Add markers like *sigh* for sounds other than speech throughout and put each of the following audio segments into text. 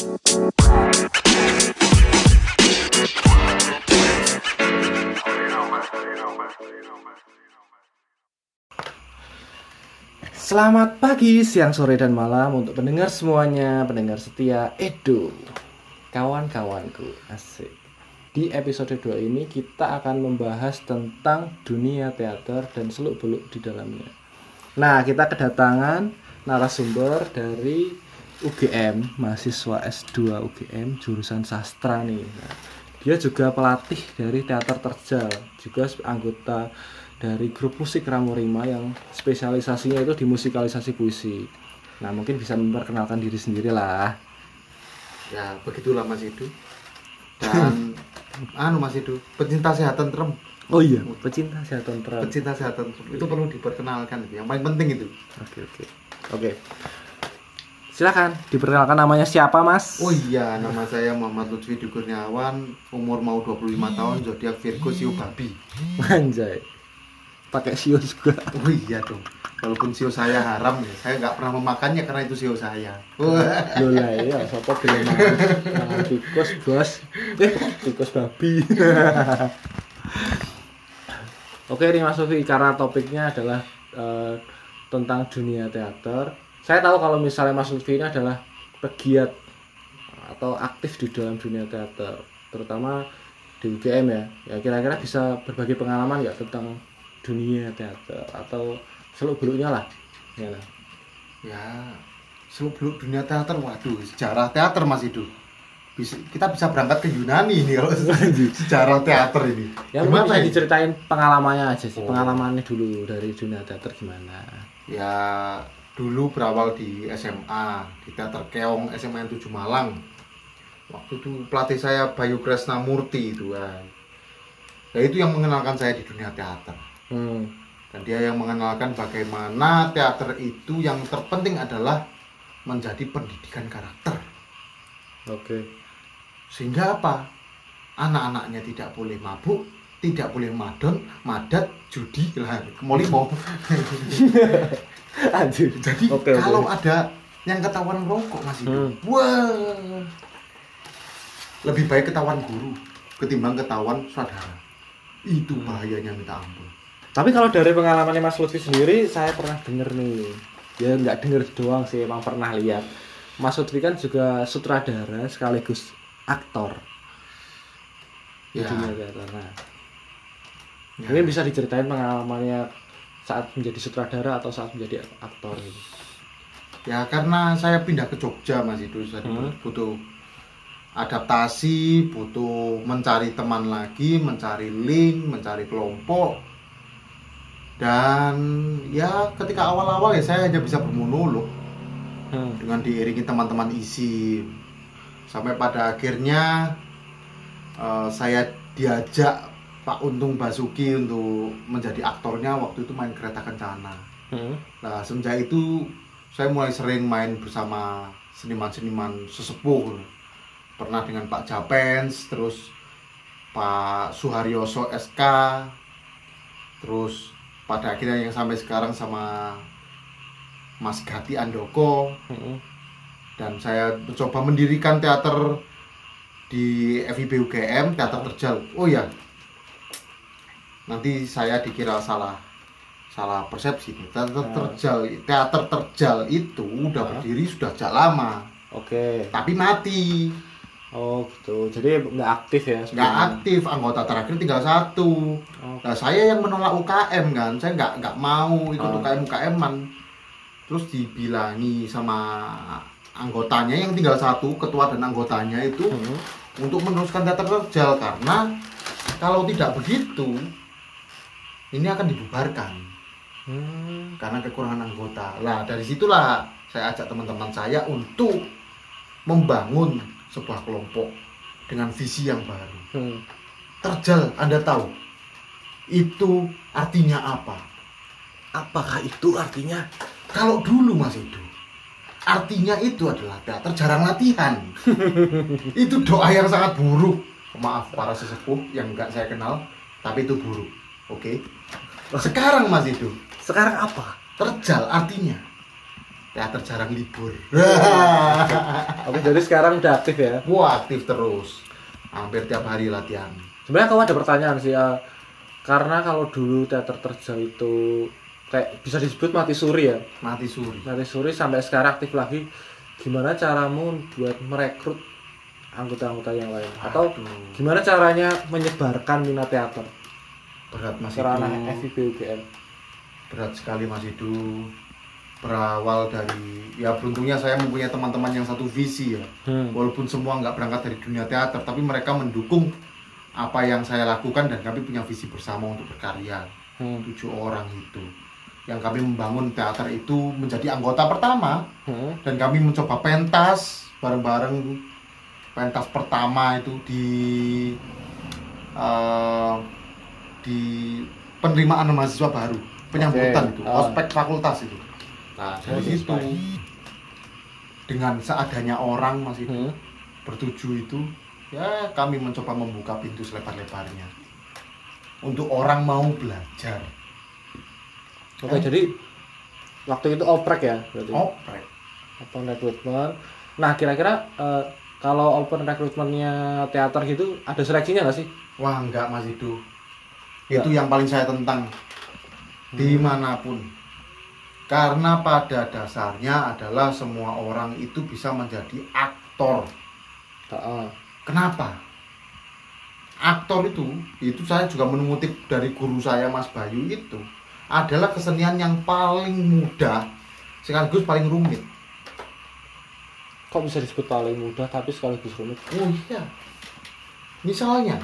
Selamat pagi, siang, sore, dan malam untuk pendengar semuanya, pendengar setia Edo, kawan-kawanku, asik. Di episode 2 ini kita akan membahas tentang dunia teater dan seluk-beluk di dalamnya. Nah, kita kedatangan narasumber dari UGM, mahasiswa S2 UGM, jurusan sastra nih. Nah, dia juga pelatih dari teater terjal, juga anggota dari grup musik Ramurima yang spesialisasinya itu di musikalisasi puisi. Nah, mungkin bisa memperkenalkan diri sendiri lah. Ya, begitulah Mas Idu. Dan *laughs* anu Mas Idu, pecinta sehat tentrem. Oh iya, pecinta sehat tentrem. Pecinta sehat tentrem itu perlu diperkenalkan itu. Yang paling penting itu. Oke, oke. Oke. Silakan diperkenalkan namanya siapa, Mas? Oh iya, nama saya Muhammad Lutfi Kurniawan, umur mau 25 tahun, zodiak Virgo Siu Babi. Anjay. Pakai sio juga. Oh iya dong. Walaupun sio saya haram ya, saya nggak pernah memakannya karena itu sio saya. Loh lah ya, sopo gelem mangan tikus, Bos. Eh, tikus babi. *laughs* Oke nih Mas Sofi, karena topiknya adalah eh, tentang dunia teater. Saya tahu kalau misalnya Mas Lutfi ini adalah pegiat atau aktif di dalam dunia teater, terutama di UGM ya. Ya kira-kira bisa berbagi pengalaman nggak tentang dunia teater atau seluk beluknya lah. Ya. ya, seluk beluk dunia teater, waduh, sejarah teater Mas Idu. Bisa, kita bisa berangkat ke Yunani ini kalau *laughs* sejarah teater ini. Ya mungkin bisa ini? diceritain pengalamannya aja sih, Oh. pengalamannya dulu dari dunia teater gimana. Ya dulu berawal di SMA di Teater Keong SMA 7 Malang. Waktu itu pelatih saya Bayu Kresna Murti itu kan. Ya itu yang mengenalkan saya di dunia teater. Hmm. Dan dia yang mengenalkan bagaimana teater itu yang terpenting adalah menjadi pendidikan karakter. Oke. Sehingga apa? Anak-anaknya tidak boleh mabuk, tidak boleh madon, madat, judi lah, kemolimo. *laughs* *laughs* Anjir. Jadi oke. kalau ada yang ketahuan rokok masih Hmm. wah lebih baik ketahuan guru ketimbang ketahuan saudara. Itu Hmm. bahayanya minta ampun. Tapi kalau dari pengalamannya Mas Lutfi sendiri, saya pernah denger nih. Ya nggak denger doang sih, emang pernah lihat. Mas Lutfi kan juga sutradara sekaligus aktor Ya, dunia teater. Nah, ya. mungkin bisa diceritain pengalamannya saat menjadi sutradara atau saat menjadi aktor gitu. Ya, karena saya pindah ke Jogja Mas itu jadi Hmm. butuh adaptasi, butuh mencari teman lagi, mencari link, mencari kelompok. Dan ya ketika awal-awal ya saya hanya bisa bermonolog Hmm. dengan diiringi teman-teman isi sampai pada akhirnya eh, saya diajak Pak Untung Basuki untuk menjadi aktornya waktu itu main kereta kencana. Hmm. Nah semenjak itu saya mulai sering main bersama seniman-seniman sesepuh. Pernah dengan Pak Japens, terus Pak Suharyoso SK, terus pada akhirnya yang sampai sekarang sama Mas Gati Andoko Hmm. dan saya mencoba mendirikan teater di FIB UGM teater terjal oh ya nanti saya dikira salah salah persepsi teater Ah. terjal teater terjal itu udah Ah. berdiri sudah sejak lama Oke. tapi mati Oh gitu. Jadi nggak aktif ya? nggak aktif anggota terakhir tinggal satu Oh. Nah, saya yang menolak UKM kan, saya nggak nggak mau ikut Ah. UKM UKM-an. Terus dibilangi sama anggotanya yang tinggal satu, ketua dan anggotanya itu Hmm. untuk meneruskan teater terjal karena kalau tidak begitu ini akan dibubarkan Hmm. karena kekurangan anggota. Lah dari situlah saya ajak teman-teman saya untuk membangun sebuah kelompok dengan visi yang baru. Hmm. Terjal, Anda tahu itu artinya apa? Apakah itu artinya? Kalau dulu Mas itu artinya itu adalah teater jarang latihan. *laughs* itu doa yang sangat buruk. Maaf para sesepuh yang enggak saya kenal, tapi itu buruk. Oke. Sekarang Mas itu Sekarang apa? terjal artinya teater jarang libur *laughs* Oke, jadi sekarang udah aktif ya. Wah aktif terus hampir tiap hari latihan Sebenarnya kamu ada pertanyaan sih, eh, karena kalau dulu teater terjal itu kayak bisa disebut mati suri ya. mati suri Mati suri sampai sekarang aktif lagi. Gimana caramu buat merekrut anggota-anggota yang lain? Atau Aduh, gimana caranya menyebarkan minat teater berat Mas ke ranah Idu FIB UGM? berat sekali Mas Idu berawal dari ya beruntungnya saya mempunyai teman-teman yang satu visi ya Hmm. walaupun semua nggak berangkat dari dunia teater tapi mereka mendukung apa yang saya lakukan dan kami punya visi bersama untuk berkarya Hmm. tujuh orang itu yang kami membangun teater itu menjadi anggota pertama Hmm. dan kami mencoba pentas bareng-bareng pentas pertama itu di eh, di penerimaan mahasiswa baru penyambutan Oke. itu Ah. ospek fakultas itu nah dari situ dengan seadanya orang masih Hmm. bertujuh itu ya kami mencoba membuka pintu selebar-lebarnya untuk orang mau belajar Oke, jadi waktu itu oprek ya berarti. oprek Open recruitment. Nah, kira-kira eh, kalau open recruitmentnya teater gitu ada seleksinya nggak sih? wah enggak mas itu Ya. itu yang paling saya tentang di mana pun karena pada dasarnya adalah semua orang itu bisa menjadi aktor Heeh. kenapa aktor itu itu saya juga mengutip dari guru saya Mas Bayu itu adalah kesenian yang paling mudah sekaligus paling rumit Kok bisa disebut paling mudah tapi sekaligus rumit? Oh iya. Misalnya,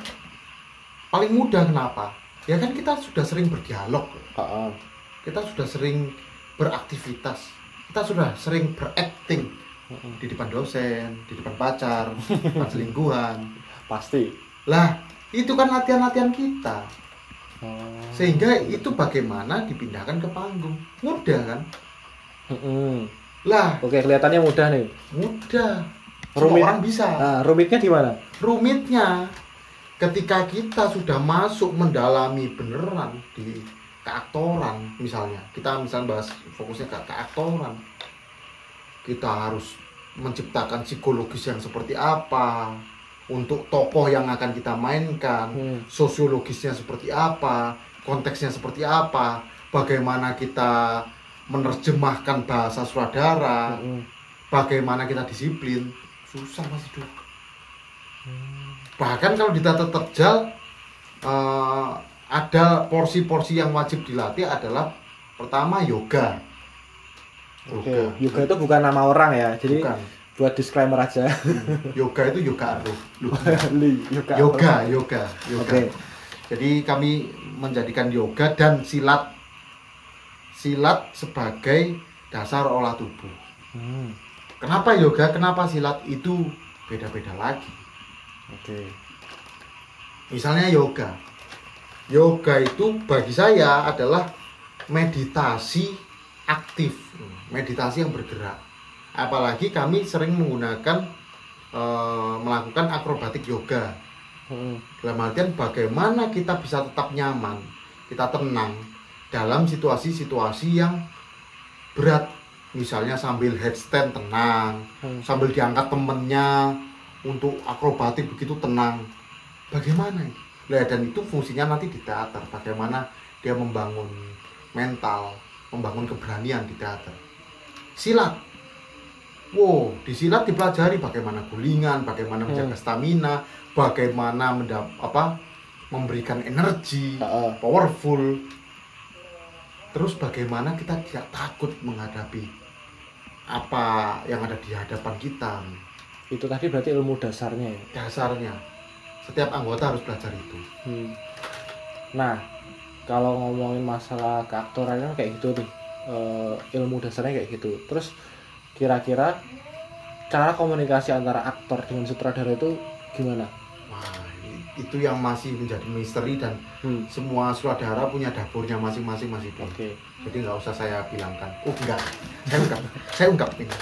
paling mudah kenapa? Ya kan kita sudah sering berdialog, Heeh. kita sudah sering beraktivitas, kita sudah sering berakting Heeh. di depan dosen, di depan pacar, di *laughs* depan selingkuhan. Pasti. Lah, itu kan latihan-latihan kita. Oh. Sehingga itu bagaimana dipindahkan ke panggung. Mudah kan? Heeh. Lah, Oke, kelihatannya mudah nih. mudah. Semua Rumit. orang bisa. Nah, rumitnya di mana? rumitnya ketika kita sudah masuk mendalami beneran di keaktoran misalnya kita misalnya bahas fokusnya ke keaktoran kita harus menciptakan psikologis yang seperti apa untuk tokoh yang akan kita mainkan Hmm. sosiologisnya seperti apa konteksnya seperti apa bagaimana kita menerjemahkan bahasa sutradara Heeh. bagaimana kita disiplin susah mas itu bahkan kalau di tata terjal eh, ada porsi-porsi yang wajib dilatih adalah pertama yoga Oke, yoga itu bukan nama orang ya. Jadi bukan buat disclaimer aja. yoga itu yoga ruh Loh, Li, yoga. yoga yoga yoga Oke. jadi kami menjadikan yoga dan silat silat sebagai dasar olah tubuh Hmm. kenapa yoga kenapa silat itu beda-beda lagi Oke. Misalnya yoga. Yoga itu bagi saya adalah meditasi aktif, meditasi yang bergerak. Apalagi kami sering menggunakan eh, melakukan akrobatik yoga. Heeh. Dalam artian bagaimana kita bisa tetap nyaman, kita tenang dalam situasi-situasi yang berat. Misalnya sambil headstand tenang, Hmm. sambil diangkat temennya untuk akrobatik begitu tenang bagaimana ini? Lah, dan itu fungsinya nanti di teater bagaimana dia membangun mental membangun keberanian di teater silat wow di silat dipelajari bagaimana gulingan bagaimana Hmm. menjaga stamina bagaimana mendap apa memberikan energi Heeh. powerful terus bagaimana kita tidak takut menghadapi apa yang ada di hadapan kita Itu tadi berarti ilmu dasarnya ya. dasarnya setiap anggota harus belajar itu Hmm. Nah, kalau ngomongin masalah keaktoran kan kayak gitu nih. Eh, ilmu dasarnya kayak gitu. Terus kira-kira cara komunikasi antara aktor dengan sutradara itu gimana? Itu yang masih menjadi misteri dan Hmm. semua sutradara punya dapurnya masing-masing masih Oke. jadi nggak usah saya bilangkan oh enggak saya ungkap saya ungkap ini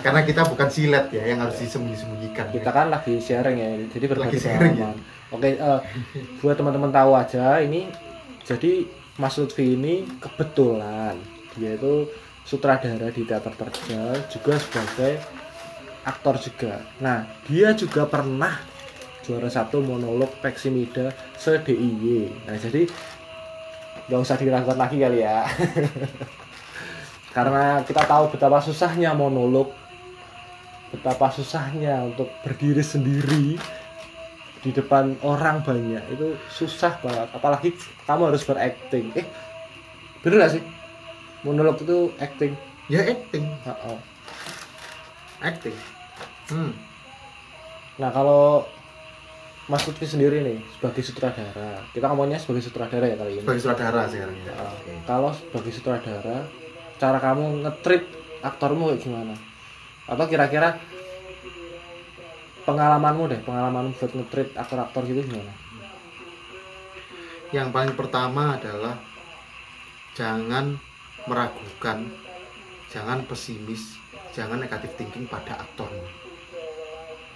karena kita bukan silet ya yang harus disembunyi-sembunyikan Kita kan lagi sharing ya. Jadi berbagi Lagi sharing ya? Oke, eh, buat teman-teman tahu aja ini jadi Mas Lutfi ini kebetulan dia itu sutradara di teater terjal juga sebagai aktor juga nah dia juga pernah juara satu monolog Peksimida se DIY nah jadi nggak usah diragukan lagi kali ya. *laughs* Karena kita tahu betapa susahnya monolog betapa susahnya untuk berdiri sendiri di depan orang banyak. Itu susah banget apalagi kamu harus berakting. Eh bener gak sih? Monolog itu acting. Ya acting. Oh. acting. Hmm. nah kalau Mas Lutfi sendiri nih sebagai sutradara. Kita ngomongnya sebagai sutradara ya kali ini. Sebagai sutradara sekarang ya. Nah, Oke. kalau sebagai sutradara cara kamu nge-treat aktormu kayak gimana? Atau kira-kira pengalamanmu deh pengalamanmu buat nge-treat aktor-aktor gitu gimana? Yang paling pertama adalah jangan meragukan jangan pesimis jangan negatif thinking pada aktormu.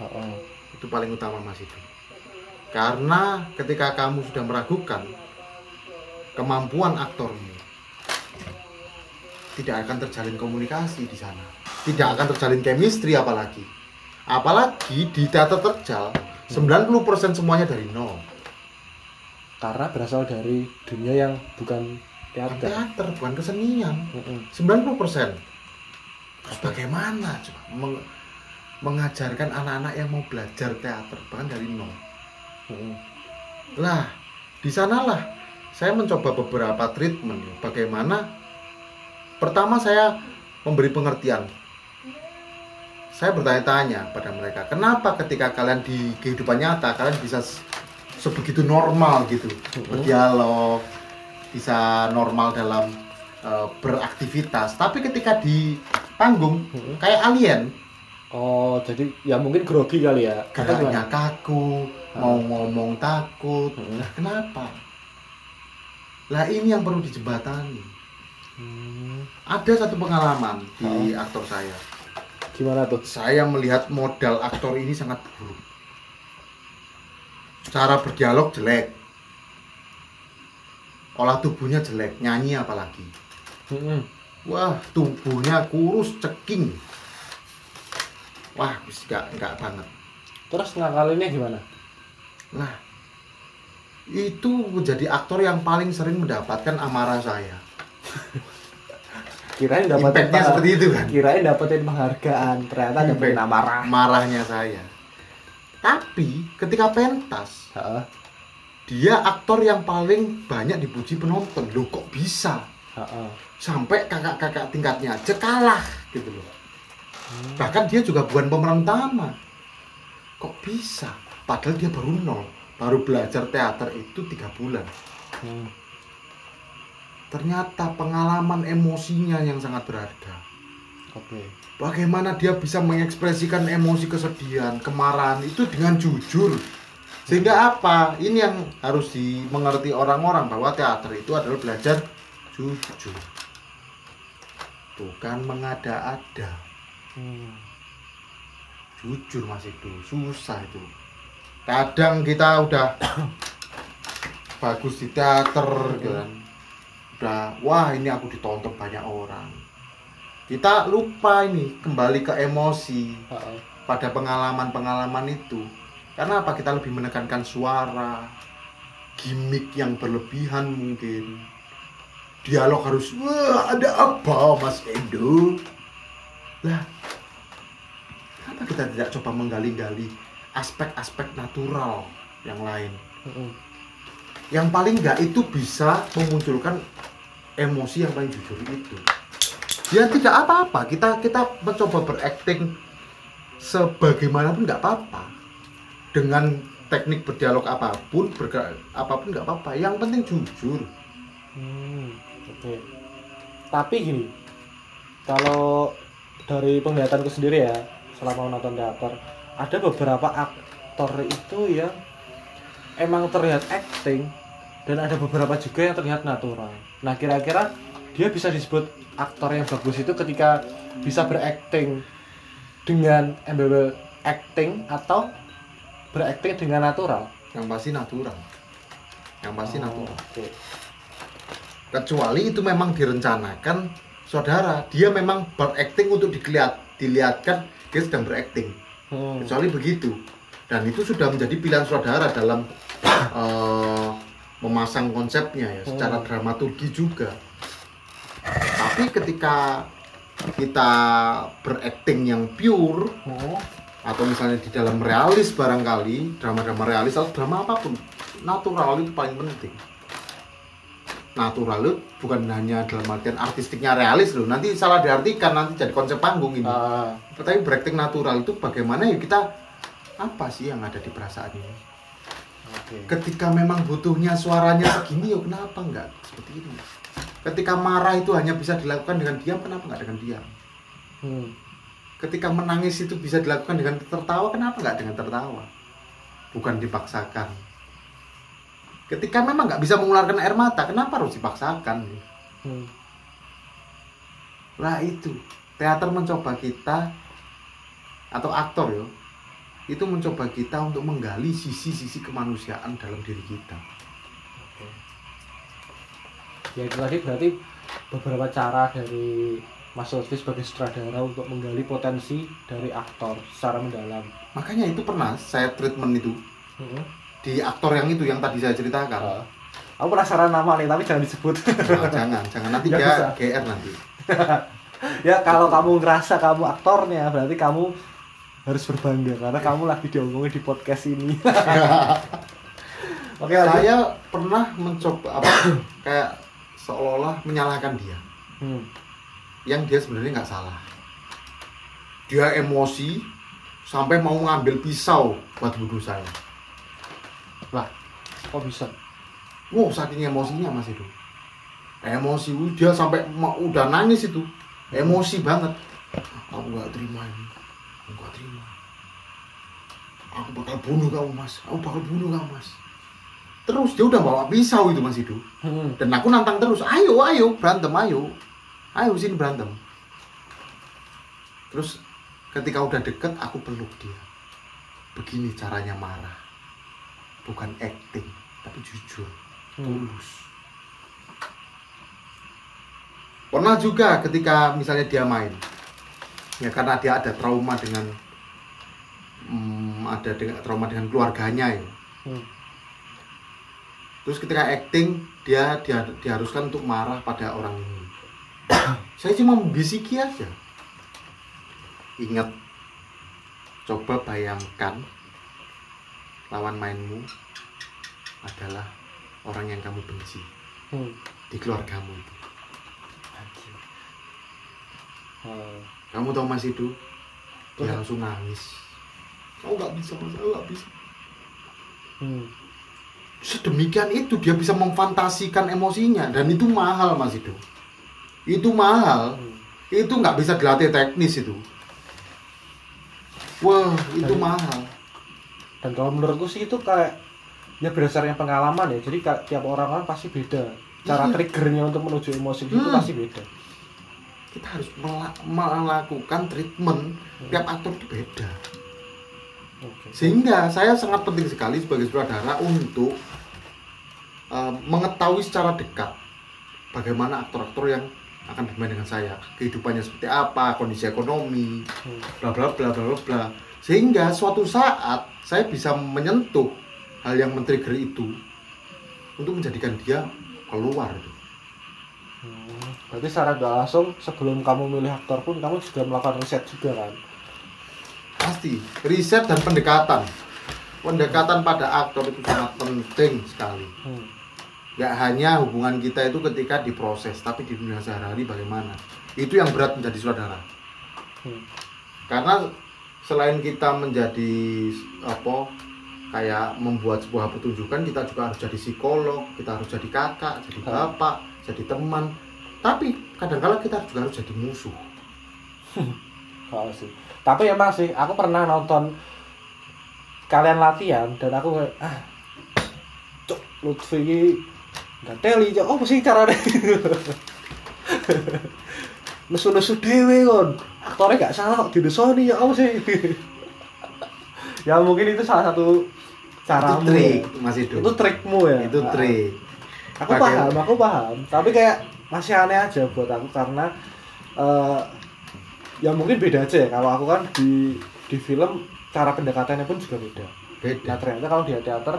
Oh, oh. itu paling utama mas itu karena ketika kamu sudah meragukan kemampuan aktormu tidak akan terjalin komunikasi di sana. Tidak akan terjalin chemistry apalagi. Apalagi di teater terjal 90% semuanya dari nol. Karena berasal dari dunia yang bukan teater. Teater bukan kesenian. Mm-mm. 90% terus bagaimana coba meng- mengajarkan anak-anak yang mau belajar teater bahkan dari nol Lah, di sanalah saya mencoba beberapa treatment. Bagaimana? Pertama saya memberi pengertian. Saya bertanya-tanya pada mereka, kenapa ketika kalian di kehidupan nyata kalian bisa se- sebegitu normal gitu, berdialog, bisa normal dalam eh, beraktivitas, tapi ketika di panggung Mm-mm. kayak alien, oh jadi ya mungkin grogi kali ya geraknya kaku, mau ngomong takut. Mm-mm. Lah kenapa? Lah ini yang perlu dijembatani. Hmm, Ada satu pengalaman di aktor saya. gimana tuh Saya melihat modal aktor ini sangat buruk. Cara berdialog jelek. Olah tubuhnya jelek, nyanyi apalagi. Mm-mm. Wah, tubuhnya kurus, ceking. Wah, gak, gak banget. terus ngakalinnya gimana Nah, itu menjadi aktor yang paling sering mendapatkan amarah saya. *laughs* kirain dapetin Impactnya seperti itu kan. kirain dapetin penghargaan ternyata dapetin amarah marahnya saya. Tapi ketika pentas, Heeh. dia aktor yang paling banyak dipuji penonton. Loh kok bisa? Heeh. Sampai kakak-kakak tingkatnya aja kalah gitu loh. Bahkan dia juga bukan pemeran utama. Kok bisa? Padahal dia baru nol, baru belajar teater itu tiga bulan. Hmm. Ternyata pengalaman emosinya yang sangat berharga. oke Bagaimana dia bisa mengekspresikan emosi kesedihan, kemarahan itu dengan jujur. Sehingga apa? Ini yang harus dimengerti orang-orang bahwa teater itu adalah belajar jujur. Bukan mengada-ada. Hmm. Jujur Mas itu susah itu. Kadang kita udah *coughs* bagus di teater gitu kan. Udah wah ini aku ditonton banyak orang. Kita lupa ini kembali ke emosi Heeh. pada pengalaman-pengalaman itu. Karena apa? Kita lebih menekankan suara, gimmick yang berlebihan mungkin. Dialog harus, wah ada apa Mas Endo? Lah, kenapa kita tidak coba menggali-gali aspek-aspek natural yang lain? Mm-mm. Yang paling nggak itu bisa memunculkan emosi yang paling jujur itu. Ya tidak apa-apa, kita kita mencoba berakting sebagaimanapun nggak apa-apa. Dengan teknik berdialog apa pun, bergerak apa pun nggak apa-apa. Yang penting jujur. Hmm, oke. Tapi gini, kalau dari penglihatanku sendiri ya, selama menonton teater, ada beberapa aktor itu yang emang terlihat acting dan ada beberapa juga yang terlihat natural. Nah, kira-kira dia bisa disebut aktor yang bagus itu ketika bisa berakting dengan embel acting atau berakting dengan natural. Yang pasti natural. Yang pasti Oh, natural. Oke. Kecuali itu memang direncanakan saudara dia memang berakting untuk dilihat dilihatkan dia sedang berakting Hmm. kecuali begitu dan itu sudah menjadi pilihan saudara dalam *coughs* eh, memasang konsepnya ya secara Hmm. dramaturgi juga tapi ketika kita berakting yang pure Hmm. atau misalnya di dalam realis barangkali drama-drama realis atau drama apa pun natural itu paling penting natural itu bukan hanya dalam artian artistiknya realis loh. Nanti salah diartikan nanti jadi konsep panggung ini. Ah, tapi berakting natural itu bagaimana ya kita apa sih yang ada di perasaan ini? Oke. ketika memang butuhnya suaranya segini ya kenapa enggak seperti ini? Ketika marah itu hanya bisa dilakukan dengan diam kenapa enggak dengan diam? Hmm. ketika menangis itu bisa dilakukan dengan tertawa kenapa enggak dengan tertawa? Bukan dipaksakan ketika memang nggak bisa mengeluarkan air mata kenapa harus dipaksakan Hmm. Lah itu, teater mencoba kita atau aktor ya, itu mencoba kita untuk menggali sisi-sisi kemanusiaan dalam diri kita. Ya itu tadi berarti beberapa cara dari Mas Lutfi sebagai sutradara untuk menggali potensi dari aktor secara mendalam. Makanya itu pernah saya treatment itu Hmm. Di aktor yang itu yang tadi saya ceritakan. Ah. Aku penasaran nama nih, tapi jangan disebut. Nah, jangan, jangan nanti dia bisa. GR nanti. *laughs* ya kalau kamu ngerasa kamu aktornya, berarti kamu harus berbangga karena kamu lagi diomongin di podcast ini. *laughs* Oke, lanjut. saya pernah mencoba apa *coughs* kayak seolah-olah menyalahkan dia, Hmm. yang dia sebenarnya nggak salah. Dia emosi sampai mau ngambil pisau buat bunuh saya. Kok bisa? Wow, saking emosinya Mas itu. Emosi dia sampai udah nangis itu. Emosi banget. Aku nggak terima ini. Aku nggak terima. Aku bakal bunuh kamu Mas. Aku bakal bunuh kamu Mas. Terus dia udah bawa pisau itu Mas itu. Hmm. Dan aku nantang terus. Ayo, ayo berantem, ayo. Ayo sini berantem. Terus ketika udah deket aku peluk dia. Begini caranya marah. Bukan acting, tapi jujur Hmm. tulus. Pernah juga ketika misalnya dia main, ya karena dia ada trauma dengan hmm, ada dengan trauma dengan keluarganya ya. Hmm. Terus ketika acting dia, dia diharuskan untuk marah pada orang ini. *coughs* Saya cuma membisiki aja. Ingat, coba bayangkan lawan mainmu adalah orang yang kamu benci Hmm. di keluargamu itu. Hmm. Kamu tahu Mas itu? Dia Wah. langsung nangis. Kamu nggak bisa Mas, aku nggak bisa. Hmm. Sedemikian itu dia bisa memfantasikan emosinya dan itu mahal Mas itu. Itu mahal. Hmm. Itu nggak bisa dilatih teknis itu. Wah, itu mahal. Dan kalau menurutku sih itu kayak ya berdasarkan pengalaman ya. Jadi kayak tiap orang kan pasti beda. Cara triggernya untuk menuju emosi itu Hmm. pasti beda. Kita harus mela- melakukan treatment Hmm. tiap aktor itu beda. Oke. Sehingga saya sangat penting sekali sebagai sutradara untuk uh, mengetahui secara dekat bagaimana aktor-aktor yang akan bermain dengan saya, kehidupannya seperti apa, kondisi ekonomi, Hmm. bla bla bla bla bla bla. Sehingga suatu saat saya bisa menyentuh hal yang men-trigger itu untuk menjadikan dia keluar itu. Hmm. Berarti secara nggak langsung sebelum kamu milih aktor pun kamu juga melakukan riset juga kan? Pasti riset dan pendekatan. Pendekatan pada aktor itu sangat penting sekali. Hmm. Gak hanya hubungan kita itu ketika diproses, tapi di dunia sehari-hari bagaimana. Itu yang berat menjadi saudara. Hmm. Karena selain kita menjadi apa kayak membuat sebuah pertunjukan, kita juga harus jadi psikolog, kita harus jadi kakak, jadi bapak, jadi teman. Tapi kadang-kala kita juga harus jadi musuh. *laughs* Kalau sih. Tapi emang sih, aku pernah nonton kalian latihan dan aku kayak ah, cok Lutfi ini nggak teli cok, apa sih caranya? *laughs* Nesu-nesu dewe kon, aktornya nggak salah kok didesoni ya apa sih? ya mungkin itu salah satu caramu. itu trik, ya. Mas Ido. Itu trikmu ya. Itu Ah. trik. Aku Pakai- paham, aku paham. Tapi kayak masih aneh aja buat aku karena eh, ya mungkin beda aja ya kalau aku kan di di film cara pendekatannya pun juga beda nah beda ternyata kalau di teater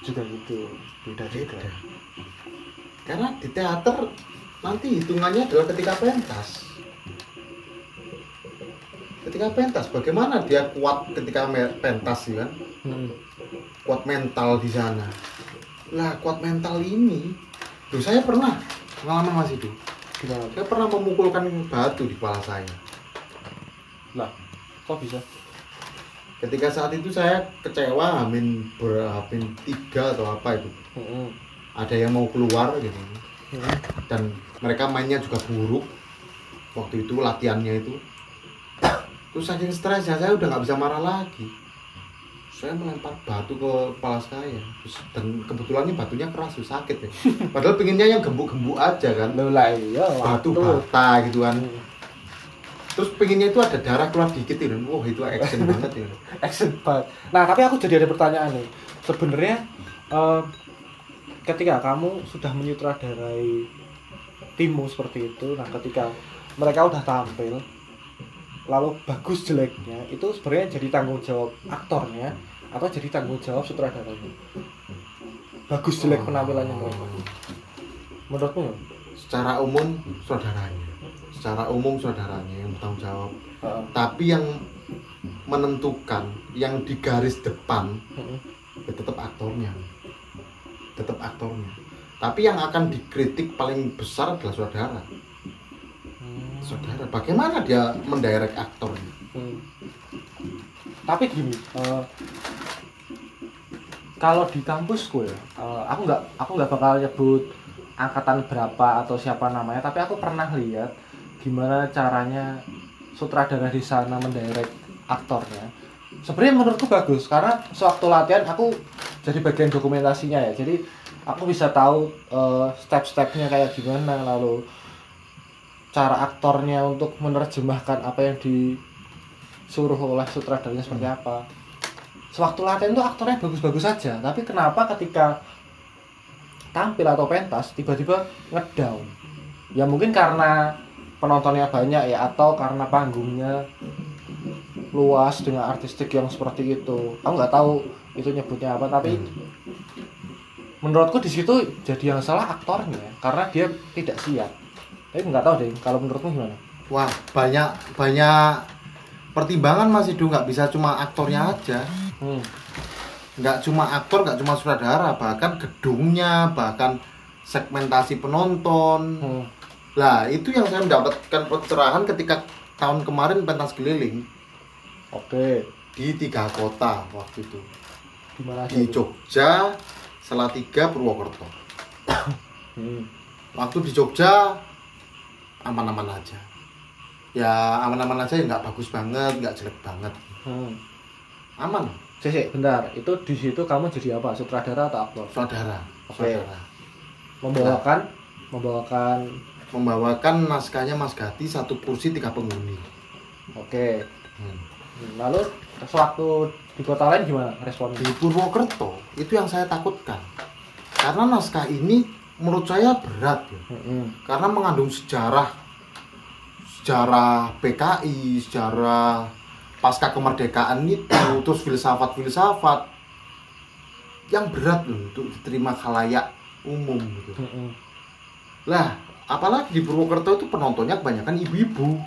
juga gitu beda juga Beda. karena di teater nanti hitungannya adalah ketika pentas. Ketika pentas bagaimana dia kuat ketika pentas ya kan? Hmm. kuat mental di sana. Lah kuat mental ini Duh, saya pernah pengalaman masih itu saya pernah memukulkan batu di kepala saya. Lah kok bisa? Ketika saat itu saya kecewa amin beramin tiga atau apa itu. Hmm. ada yang mau keluar gitu Hmm. dan mereka mainnya juga buruk. Waktu itu latihannya itu. Terus saking stresnya saya udah nggak bisa marah lagi. Saya melempar batu ke kepala saya. Terus, dan kebetulannya batunya keras tuh sakit ya. *laughs* Padahal pinginnya yang gembuk-gembuk aja kan. Iya batu bata gitu kan. Hmm. terus pinginnya itu ada darah keluar dikit ya wah itu action *laughs* banget ya. Action banget. Nah, tapi aku jadi ada pertanyaan nih. Sebenarnya eh, ketika kamu sudah menyutradarai timmu seperti itu, nah ketika mereka udah tampil lalu bagus jeleknya, itu sebenarnya jadi tanggung jawab aktornya atau jadi tanggung jawab sutradaranya? Bagus jelek penampilannya mereka. Menurutmu? secara umum saudaranya secara umum saudaranya yang bertanggung jawab Heeh. tapi yang menentukan yang di garis depan Heeh. ya tetap aktornya tetap aktornya tapi yang akan dikritik paling besar adalah saudara Hmm. saudara bagaimana dia mendirect aktor Hmm. Tapi gini, eh, kalau di kampusku ya, eh, aku nggak aku nggak bakal nyebut angkatan berapa atau siapa namanya, tapi aku pernah lihat gimana caranya sutradara di sana mendirect aktornya. Sebenarnya menurutku bagus karena sewaktu latihan aku jadi bagian dokumentasinya ya. Jadi aku bisa tahu eh, step-stepnya kayak gimana lalu cara aktornya untuk menerjemahkan apa yang disuruh oleh sutradaranya seperti apa. Sewaktu latihan tuh aktornya bagus-bagus saja, tapi kenapa ketika tampil atau pentas tiba-tiba ngedown? Ya mungkin karena penontonnya banyak ya atau karena panggungnya luas dengan artistik yang seperti itu. Aku nggak tahu itu nyebutnya apa, tapi menurutku di situ jadi yang salah aktornya karena dia tidak siap. Tapi nggak tahu deh, kalau menurutmu gimana? wah banyak banyak pertimbangan masih dulu nggak bisa cuma aktornya aja Hmm. nggak cuma aktor nggak cuma sutradara bahkan gedungnya bahkan segmentasi penonton Hmm. Lah, itu yang saya mendapatkan pencerahan ketika tahun kemarin pentas keliling Oke. di tiga kota waktu itu. Di Jogja, Salatiga, Purwokerto. *coughs* Hmm. Waktu di Jogja aman-aman aja. Ya aman-aman aja ya nggak bagus banget, nggak jelek banget. Hmm. Aman, cek, bentar. Itu di situ kamu jadi apa? Sutradara atau aktor? Oke. Saudara. Membawakan membawakan Membawakan naskahnya Mas Gati satu kursi tiga penghuni. Oke. Hmm. Hmm, Lalu sewaktu di kota lain gimana responnya? di Purwokerto itu yang saya takutkan karena naskah ini menurut saya berat ya. Hmm. karena mengandung sejarah sejarah PKI sejarah pasca kemerdekaan itu terus filsafat-filsafat yang berat loh untuk diterima khalayak umum gitu. Hmm. lah apalagi di Purwokerto itu penontonnya kebanyakan ibu-ibu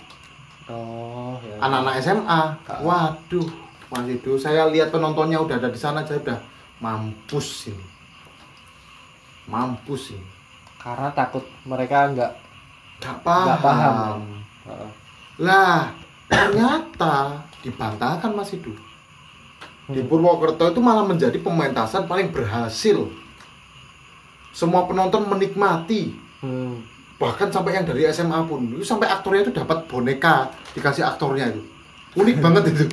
Oh, ya. anak-anak SMA waduh Mas itu saya lihat penontonnya udah ada di sana saya udah mampus ini. Mampus ini. Karena takut mereka nggak gak paham, Nggak paham. Lah ternyata dibantahkan Mas di Hmm. Purwokerto itu malah menjadi pementasan paling berhasil. Semua penonton menikmati. Hmm. bahkan sampai yang dari SMA pun. Itu sampai aktornya itu dapat boneka dikasih aktornya itu. Unik banget itu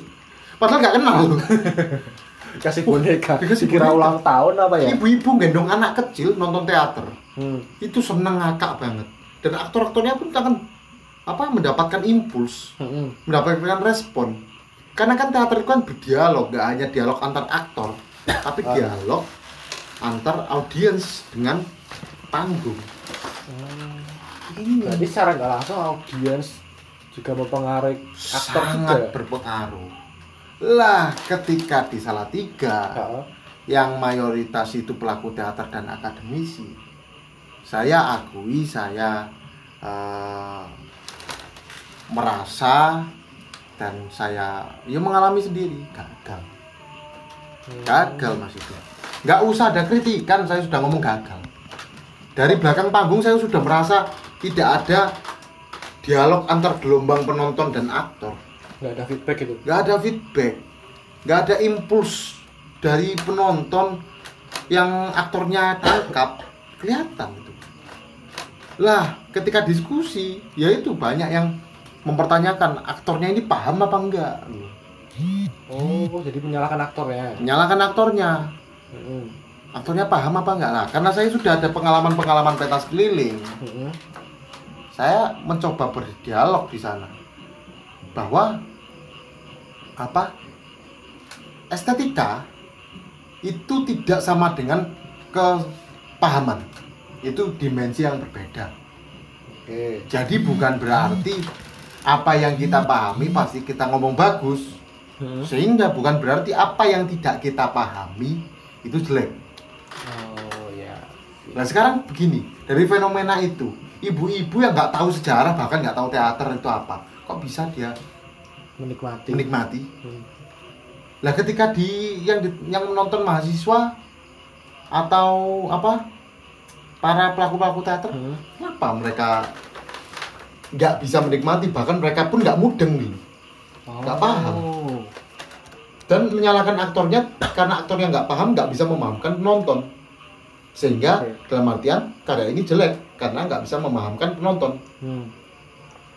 padahal nggak kenal *laughs* Dikasih boneka. Dikasih Dikira boneka. ulang tahun apa ya? ibu-ibu gendong anak kecil nonton teater Hmm. itu seneng ngakak banget dan aktor-aktornya pun akan apa mendapatkan impuls Hmm. mendapatkan respon karena kan teater itu kan berdialog nggak hanya dialog antar aktor tapi Ah. dialog antar audiens dengan panggung Hmm. ini Berarti secara nggak langsung audiens juga mempengaruhi aktor sangat juga. berpengaruh lah ketika di Salatiga Heeh. yang mayoritas itu pelaku teater dan akademisi saya akui saya eh, merasa dan saya ya mengalami sendiri gagal. Gagal mas itu nggak usah ada kritikan saya sudah ngomong gagal. Dari belakang panggung saya sudah merasa tidak ada dialog antar gelombang penonton dan aktor Nggak ada feedback gitu. nggak ada feedback nggak ada impuls dari penonton yang aktornya tangkap kelihatan itu lah ketika diskusi ya itu banyak yang mempertanyakan aktornya ini paham apa enggak Oh, jadi menyalahkan aktornya. menyalahkan aktornya Heeh. aktornya paham apa enggak lah karena saya sudah ada pengalaman-pengalaman pentas keliling Heeh. saya mencoba berdialog di sana bahwa apa estetika itu tidak sama dengan kepahaman itu dimensi yang berbeda Oke. jadi bukan berarti apa yang kita pahami pasti kita ngomong bagus Heeh. sehingga bukan berarti apa yang tidak kita pahami itu jelek Oh ya. Nah sekarang begini, dari fenomena itu, ibu-ibu yang nggak tahu sejarah bahkan nggak tahu teater itu apa, kok bisa dia Menikmati. menikmati? Hmm. Lah ketika di yang di- yang menonton mahasiswa atau apa para pelaku-pelaku teater, Heeh. kenapa mereka nggak bisa menikmati bahkan mereka pun nggak mudeng nih Nggak paham. Oh. dan menyalahkan aktornya karena aktornya nggak paham nggak bisa memahamkan penonton sehingga Oke. dalam artian karya ini jelek karena nggak bisa memahamkan penonton Hmm.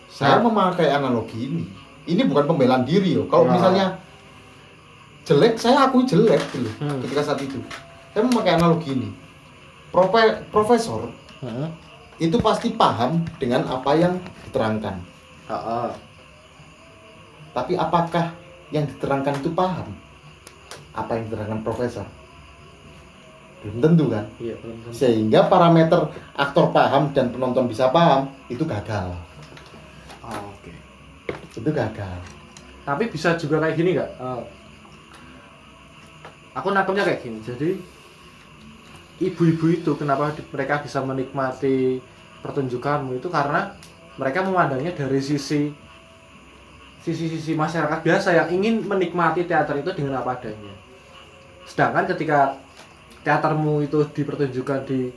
Saya Nah. memakai analogi ini. Ini bukan pembelaan diri yo. Kalau Nah. misalnya jelek, saya akui jelek dulu Hmm. ketika saat itu. Saya memakai analogi ini. Profe- profesor Heeh. itu pasti paham dengan apa yang diterangkan. Heeh. Tapi apakah yang diterangkan itu paham? Apa yang diterangkan profesor? Belum tentu kan? Iya, belum tentu. Sehingga parameter aktor paham dan penonton bisa paham itu gagal. Itu gagal. Tapi bisa juga kayak gini nggak? Eh, aku nangkepnya kayak gini. Jadi ibu-ibu itu kenapa mereka bisa menikmati pertunjukanmu itu karena mereka memandangnya dari sisi sisi-sisi masyarakat biasa yang ingin menikmati teater itu dengan apa adanya. Sedangkan ketika teatermu itu dipertunjukkan di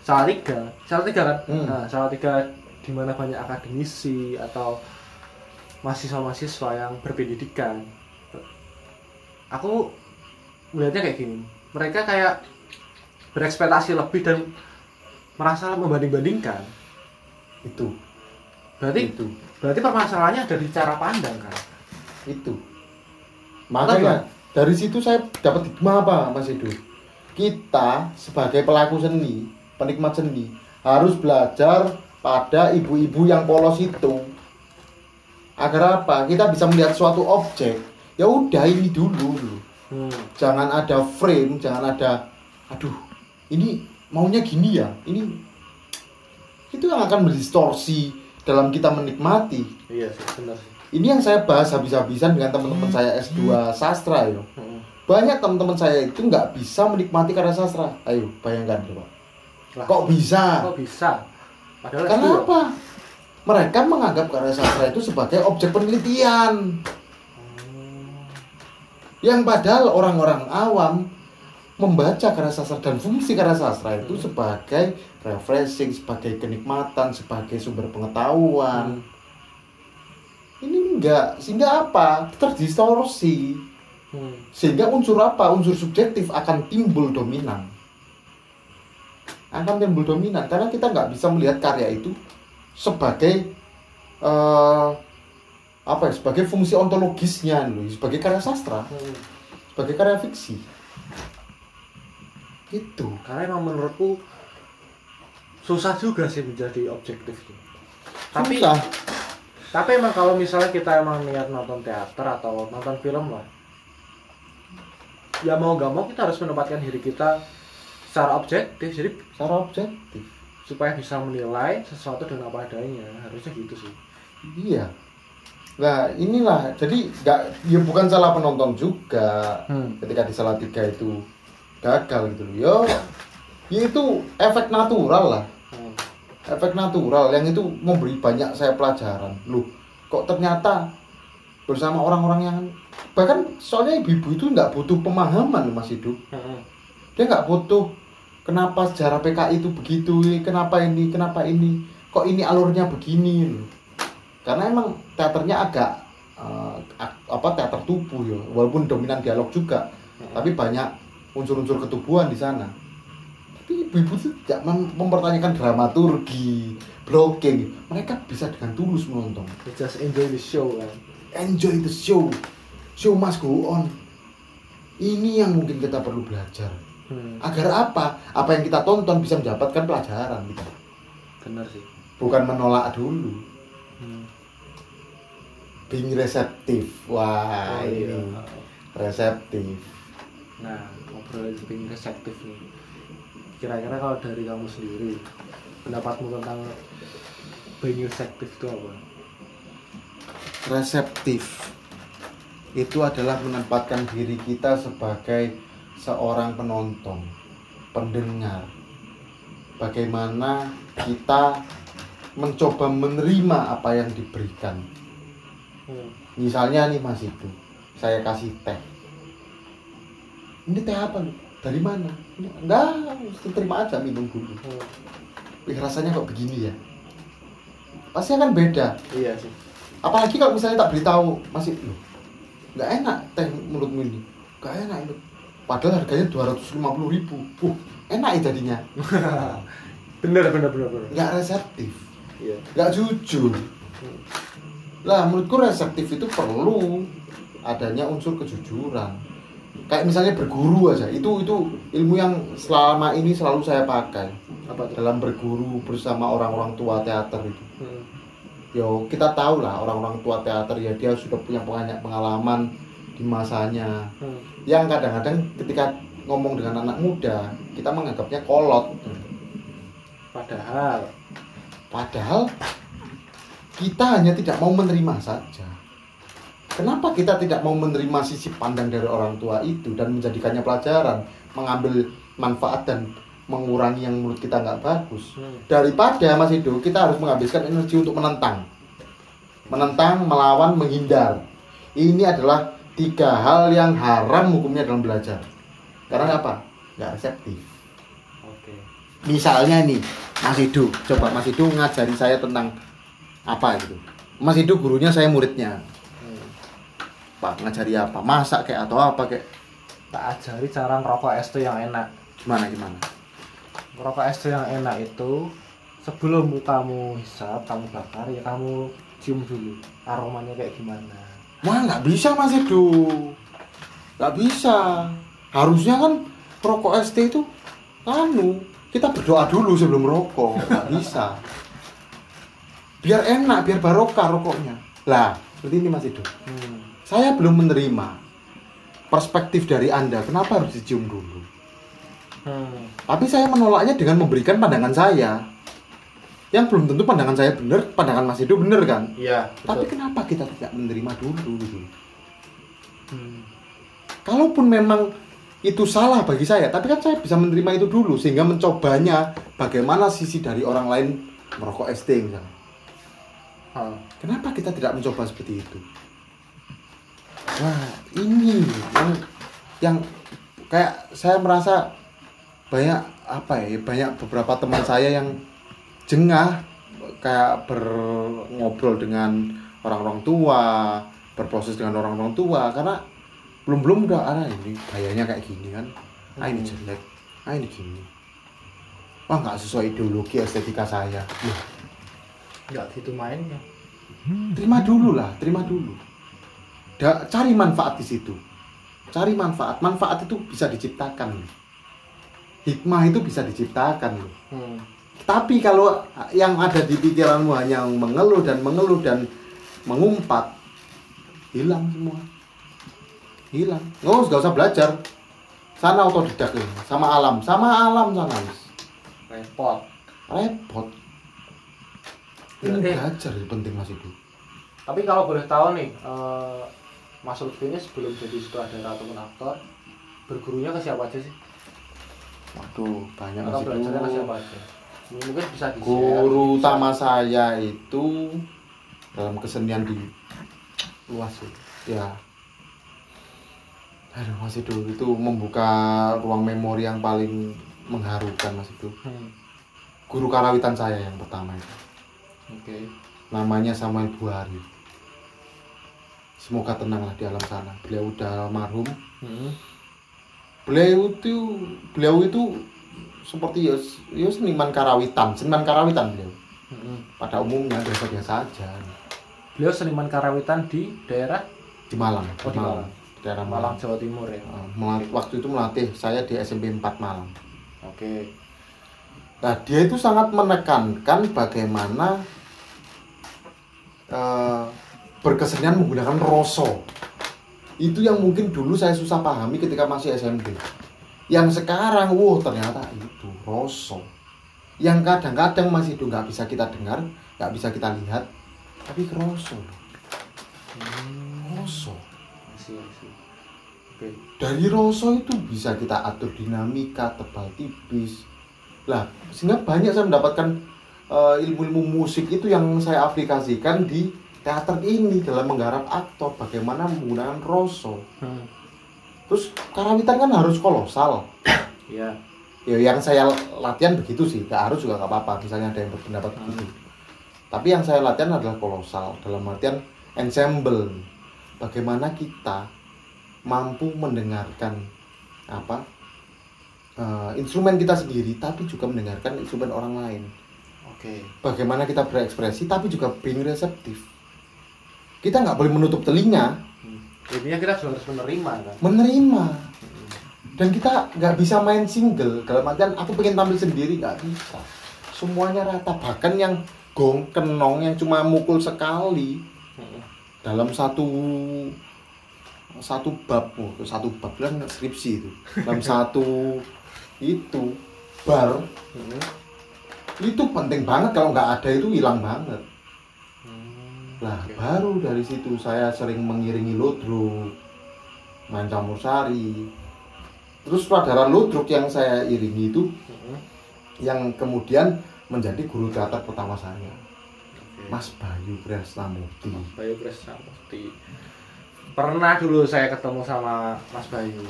Salatiga, Salatiga kan? Hmm. Nah, Salatiga di mana banyak akademisi atau mahasiswa-mahasiswa yang berpendidikan. Aku melihatnya kayak gini. Mereka kayak berekspektasi lebih dan merasa membanding-bandingkan. Itu. Berarti Itu. berarti permasalahannya ada di cara pandang kan. itu makanya dari situ saya dapat hikmah apa mas Edo kita sebagai pelaku seni penikmat seni harus belajar pada ibu-ibu yang polos itu agar apa kita bisa melihat suatu objek ya udah ini dulu dulu Hmm. jangan ada frame jangan ada aduh ini maunya gini ya ini itu yang akan mendistorsi dalam kita menikmati Iya sih, benar ini yang saya bahas habis-habisan dengan teman-teman saya S2 sastra yo. Hmm. Banyak teman-teman saya itu nggak bisa menikmati karya sastra. Ayo bayangkan coba. Kok bisa? kok bisa? Padahal Karena S2. apa? Mereka menganggap karya sastra itu sebagai objek penelitian. Hmm. Yang padahal orang-orang awam membaca karya sastra dan fungsi karya sastra itu sebagai refreshing, sebagai kenikmatan, sebagai sumber pengetahuan. Ini enggak, sehingga apa? Terdistorsi. Hmm. sehingga unsur apa unsur subjektif akan timbul dominan akan timbul dominan karena kita nggak bisa melihat karya itu sebagai eh, apa ya sebagai fungsi ontologisnya loh sebagai karya sastra Hmm. sebagai karya fiksi itu Karena emang menurutku susah juga sih menjadi objektif. Tapi Susah. tapi emang kalau misalnya kita emang niat nonton teater atau nonton film lah ya mau nggak mau kita harus menempatkan diri kita secara objektif jadi secara objektif supaya bisa menilai sesuatu dengan apa adanya. Harusnya gitu sih. Iya. Nah inilah. Jadi nggak ya bukan salah penonton juga. Hmm. ketika di Salatiga itu gagal gitu loh. Ya ya itu efek natural lah. Hmm. efek natural. Yang itu memberi banyak saya pelajaran. Loh kok ternyata bersama orang-orang yang bahkan soalnya ibu-ibu itu nggak butuh pemahaman loh, mas hidup Hmm. dia nggak butuh kenapa sejarah PKI itu begitu? Kenapa ini? Kenapa ini? Kok ini alurnya begini? Karena emang teaternya agak ak- apa teater tubuh ya. Walaupun dominan dialog juga Hmm. tapi banyak unsur-unsur ketubuhan di sana. Tapi ibu-ibu itu tidak mem- mempertanyakan dramaturgi blocking. Mereka bisa dengan tulus menonton. You just enjoy the show kan? Enjoy the show. Show must go on. Ini yang mungkin kita perlu belajar hmm. agar apa? Apa yang kita tonton bisa mendapatkan pelajaran kita benar sih. Bukan menolak dulu. Hmm. being reseptif wah Oh, iya. ini. Reseptif nah ngobrolin lebih reseptif nih. Kira-kira kalau dari kamu sendiri pendapatmu tentang being reseptif itu apa? Reseptif itu adalah menempatkan diri kita sebagai seorang penonton, pendengar. Bagaimana kita mencoba menerima apa yang diberikan. hmm. Misalnya nih Mas itu, saya kasih teh. Ini teh apa nih? Dari mana? Enggak, mesti terima aja minum dulu. Hmm. Wih, rasanya kok begini ya? Pasti akan beda. iya sih apalagi kalau misalnya tak beritahu masih loh nggak enak teh menurutmu ini nggak enak itu padahal harganya dua ratus lima puluh ribu. Uh enak ya jadinya. *laughs* Bener bener bener bener. Nggak reseptif. Iya. Nggak jujur. Lah menurutku reseptif itu perlu adanya unsur kejujuran. Kayak misalnya berguru aja itu itu ilmu yang selama ini selalu saya pakai. Apa tuh? Dalam berguru bersama orang-orang tua teater itu. Hmm. yo kita tahu lah orang-orang tua teater ya dia sudah punya banyak pengalaman di masanya. Hmm. yang kadang-kadang ketika ngomong dengan anak muda kita menganggapnya kolot. Padahal. Padahal kita hanya tidak mau menerima saja. Kenapa kita tidak mau menerima sisi pandang dari orang tua itu dan menjadikannya pelajaran mengambil manfaat dan mengurangi yang menurut kita nggak bagus? Hmm. daripada Mas Edo kita harus menghabiskan energi untuk menentang. Menentang, melawan, menghindar. Ini adalah tiga hal yang haram hukumnya dalam belajar. Karena apa? nggak reseptif. Oke. Misalnya nih Mas Edo. Coba Mas Edo ngajari saya tentang apa gitu. Mas Edo gurunya saya muridnya. Hmm. Pak ngajari apa? masak kayak atau apa kayak? Tak ajari cara ngerokok es teh yang enak. Gimana gimana? Ngerokok es teh yang enak itu sebelum kamu hisap kamu bakar ya kamu cium dulu aromanya kayak gimana Wah nggak bisa Mas Edo. Nggak bisa. Harusnya kan rokok ST itu anu kita berdoa dulu sebelum rokok nggak bisa. Biar enak biar barokah rokoknya. Lah seperti ini Mas Edo. Hmm. saya belum menerima perspektif dari anda. Kenapa harus dicium dulu? Hmm. tapi saya menolaknya dengan memberikan pandangan saya yang belum tentu pandangan saya benar pandangan Mas Edo benar kan iya tapi kenapa kita tidak menerima dulu gitu hmm. kalaupun memang itu salah bagi saya, tapi kan saya bisa menerima itu dulu sehingga mencobanya bagaimana sisi dari orang lain merokok ST misalnya. Hmm. Kenapa kita tidak mencoba seperti itu? Nah, ini yang yang kayak saya merasa banyak apa ya, banyak beberapa teman saya yang jengah kayak berngobrol dengan orang-orang tua, berproses dengan orang-orang tua karena belum belum udah ada ini gayanya kayak gini kan, ah ini Hmm. jelek, ah ini gini, wah nggak sesuai ideologi estetika saya. Loh, nggak gitu mainnya terima dulu lah, terima dulu. Da, cari manfaat di situ. Cari manfaat. Manfaat itu bisa diciptakan. Hikmah itu bisa diciptakan. loh. hmm. Tapi kalau yang ada di pikiranmu hanya mengeluh dan mengeluh dan mengumpat, hilang semua. Hilang. Nggak usah, nggak usah belajar. Sana otodidak ini, sama alam, sama alam sana. repot repot ini belajar penting mas itu Tapi kalau boleh tahu nih, eh, Mas Lutfi ini sebelum jadi sutradara ataupun aktor, bergurunya ke siapa aja sih? waduh banyak Atau mas belajarnya ke siapa aja? Mungkin bisa di guru utama saya itu dalam kesenian di luas sih. ya aduh mas itu itu membuka ruang memori yang paling mengharukan mas itu Hmm. guru karawitan saya yang pertama itu Oke. namanya Samuel Buhari semoga tenanglah di alam sana beliau udah almarhum Hmm. beliau itu beliau itu seperti ya, ya seniman karawitan seniman karawitan beliau Hmm. pada umumnya biasa-biasa aja Beliau seniman karawitan di daerah di Malang Oh, di Malang. di daerah Malang, Malang, Jawa Timur ya. Melat- waktu itu melatih saya di SMP 4 Malang Oke. Nah, dia itu sangat menekankan bagaimana eh, berkesenian menggunakan roso. Itu yang mungkin dulu saya susah pahami ketika masih SMP. Yang sekarang, wow ternyata itu roso. Yang kadang-kadang masih itu nggak bisa kita dengar, nggak bisa kita lihat, tapi roso. Hmm. Oke. dari roso itu bisa kita atur dinamika tebal tipis lah sehingga banyak saya mendapatkan eh, ilmu-ilmu musik itu yang saya aplikasikan di teater ini dalam menggarap aktor bagaimana menggunakan roso Hmm. Terus karawitan kan harus kolosal Iya. ya yang saya latihan begitu sih gak harus juga gak apa-apa misalnya ada yang berpendapat Hmm. begitu tapi yang saya latihan adalah kolosal dalam artian ensemble bagaimana kita mampu mendengarkan apa eh, instrumen kita sendiri tapi juga mendengarkan instrumen orang lain Oke. bagaimana kita berekspresi tapi juga being reseptif kita nggak boleh menutup telinga. Intinya kita harus menerima kan. menerima. Dan kita nggak bisa main single. Dalam artian aku pengen tampil sendiri nggak bisa. Semuanya rata. Bahkan yang gong kenong yang cuma mukul sekali. Hmm. dalam satu satu bab oh, satu bab kan skripsi itu. Dalam *laughs* satu itu bar Hmm. itu penting banget. Kalau nggak ada itu hilang banget Lah, Oke. baru dari situ saya sering mengiringi ludruk, main campur sari. Terus sutradara ludruk yang saya iringi itu Hmm. yang kemudian menjadi guru teater pertama saya, Oke. Mas Bayu Kresnamurti. Bayu Krisnamurti. Pernah dulu saya ketemu sama Mas Bayu.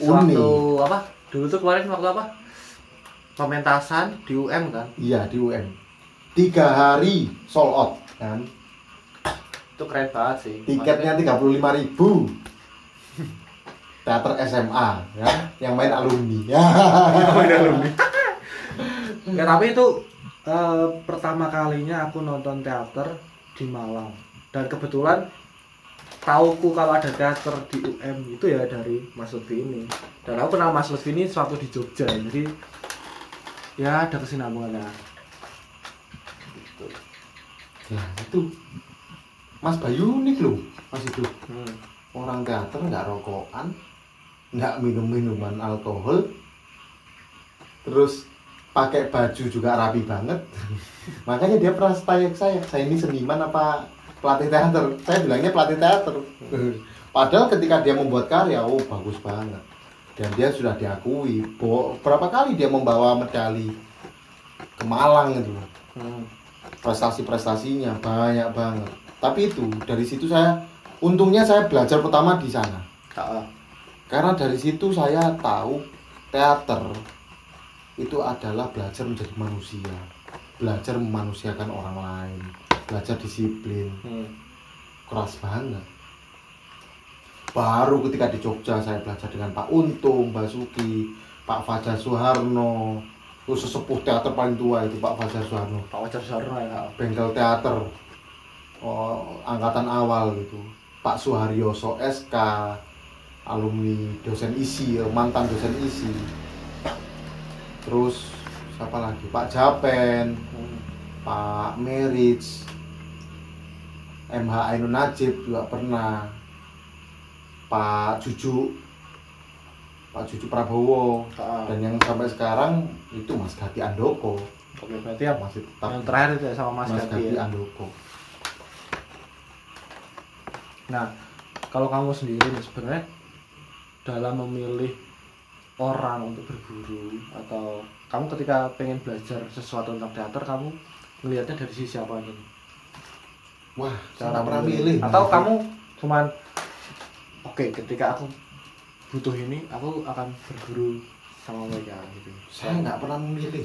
Uni. Waktu apa? Dulu tuh kemarin waktu apa? Pementasan di UM kan? Iya di UM. Tiga hari sold out kan. Itu keren banget sih. Tiketnya tiga puluh lima ribu. Teater SMA ya, yang main alumni. *laughs* *laughs* Ya tapi itu eh, pertama kalinya aku nonton teater di Malang dan kebetulan tauku kalau ada teater di UM itu ya dari Mas Lutfi ini dan aku kenal Mas Lutfi ini suatu di Jogja jadi ya ada kesinambungannya gitu. Nah itu Mas Bayu nih loh, Mas itu Hmm. orang teater nggak rokokan, nggak minum minuman alkohol, terus pakai baju juga rapi banget. *laughs* Makanya dia pernah tanya ke saya, saya ini seniman apa pelatih teater? Saya bilangnya pelatih teater. Padahal ketika dia membuat karya, oh bagus banget. Dan dia sudah diakui. Berapa kali dia membawa medali ke Malang itu Hmm. prestasi-prestasinya banyak banget. Tapi itu dari situ saya untungnya saya belajar pertama di sana. Karena dari situ saya tahu teater itu adalah belajar menjadi manusia, belajar memanusiakan orang lain, belajar disiplin, hmm. keras banget. Baru ketika di Jogja saya belajar dengan Pak Untung, Basuki, Pak Fajar Soeharno, itu sesepuh teater paling tua itu Pak Fajar Soeharno. Pak Wajar Sarno ya bengkel teater oh, angkatan awal gitu. Pak Suharyoso SK alumni dosen isi eh, mantan dosen isi terus siapa lagi? Pak Japen hmm. Pak Merits MH Ainun Najib juga pernah. Pak Juju Pak Juju Prabowo. Ah, dan yang sampai sekarang itu Mas Gati Andoko. Oke berarti yang, masih tetap yang terakhir itu ya sama Mas, Mas Gati Gati ya. Andoko Nah, kalau kamu sendiri nih sebenarnya dalam memilih orang untuk berguru atau kamu ketika pengen belajar sesuatu tentang teater kamu melihatnya dari sisi apa nih? wah nggak pernah milih Atau Mas. kamu cuman oke ketika aku butuh ini aku akan berguru sama mereka gitu. saya nggak pernah memilih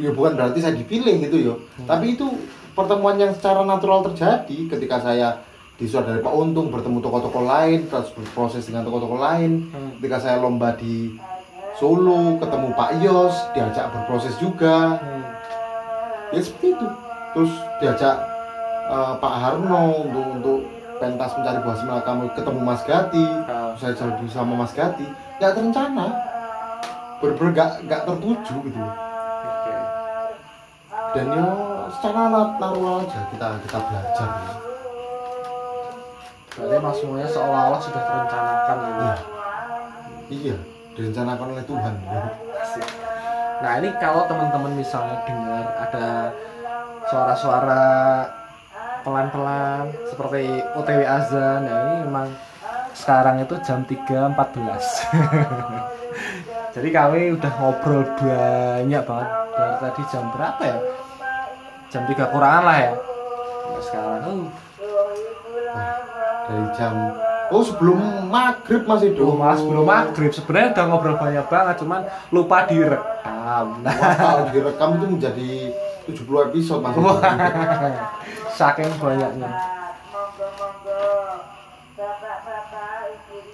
ya bukan berarti saya dipilih gitu yo Hmm. tapi itu pertemuan yang secara natural terjadi ketika saya disuruh dari Pak Untung bertemu tokoh-tokoh lain terus berproses dengan tokoh-tokoh lain. Hmm. ketika saya lomba di Solo ketemu Pak Yos diajak berproses juga. Hmm. ya seperti itu. Terus diajak eh, Pak Harno untuk untuk pentas mencari buah semela kamu ketemu Mas Gati. Ah, saya jadi sama Mas Gati. Nggak terencana. Bener-bener nggak nggak tertuju gitu. Dan ya secara nat- natural aja kita kita belajar Berarti emang semuanya seolah-olah sudah terencanakan gitu. Iya. iya direncanakan oleh Tuhan ya. Asik. Nah ini kalau teman-teman misalnya dengar ada suara-suara pelan-pelan seperti OTW azan, ya ini memang sekarang itu jam 3.14 *laughs* Jadi kami udah ngobrol banyak banget dari tadi jam berapa ya? Jam 3 kurangan lah ya. Sekarang uh, Wah, dari jam oh sebelum maghrib masih dong malah sebelum maghrib sebenarnya udah ngobrol banyak banget cuman lupa direkam. Nah, kalau direkam itu menjadi 70 episode masih *laughs* Wah. saking banyaknya.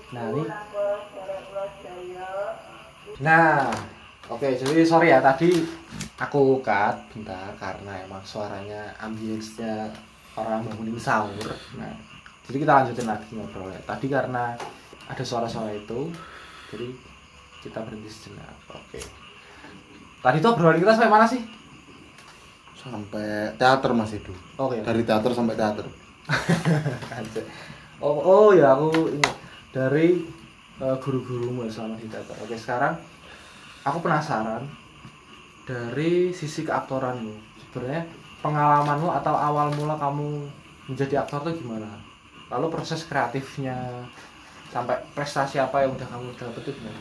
Nah, ini. Nah, oke jadi sorry ya tadi aku cut bentar karena emang suaranya ambience-nya orang bangunin sahur. Nah, jadi kita lanjutin lagi ngobrolnya. Tadi karena ada suara-suara itu, jadi kita berhenti sejenak. Oke. Tadi tuh obrolan kita sampai mana sih? sampai teater masih itu Oke. dari teater sampai teater. *laughs* Oh, oh ya aku ini dari eh, guru-gurumu selama di teater. Oke sekarang aku penasaran dari sisi keaktoranmu. Sebenarnya pengalamanmu atau awal mula kamu menjadi aktor tuh gimana? Lalu proses kreatifnya sampai prestasi apa yang udah kamu dapet itu gimana?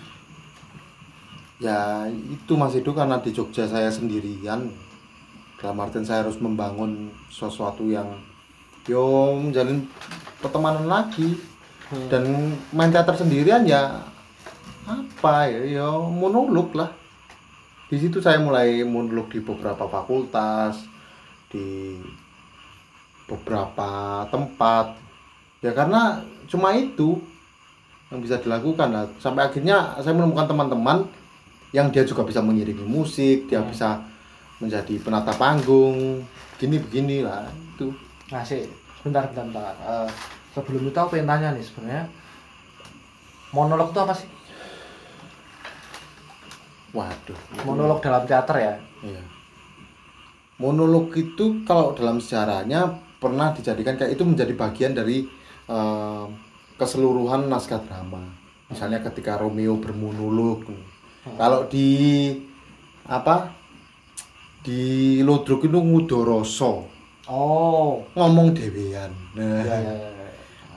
ya itu masih itu karena di Jogja saya sendirian dalam artian saya harus membangun sesuatu yang yo menjalin pertemanan lagi Hmm. dan main teater sendirian ya apa ya yo monolog lah di situ saya mulai monolog di beberapa fakultas di beberapa tempat ya karena cuma itu yang bisa dilakukan lah sampai akhirnya saya menemukan teman-teman yang dia juga bisa mengirimi musik dia Hmm. bisa menjadi penata panggung begini begini lah itu Nah sih, bentar bentar bentar. Eh, sebelum itu aku pengen tanya nih sebenarnya monolog itu apa sih? waduh Monolog dalam teater ya? Iya. Monolog itu kalau dalam sejarahnya pernah dijadikan kayak itu menjadi bagian dari eh, keseluruhan naskah drama. Misalnya ketika Romeo bermonolog. Kalau di apa? Di Lodruk itu ngudoroso, Oh, ngomong dewean. Nah, ya ya ya. ya.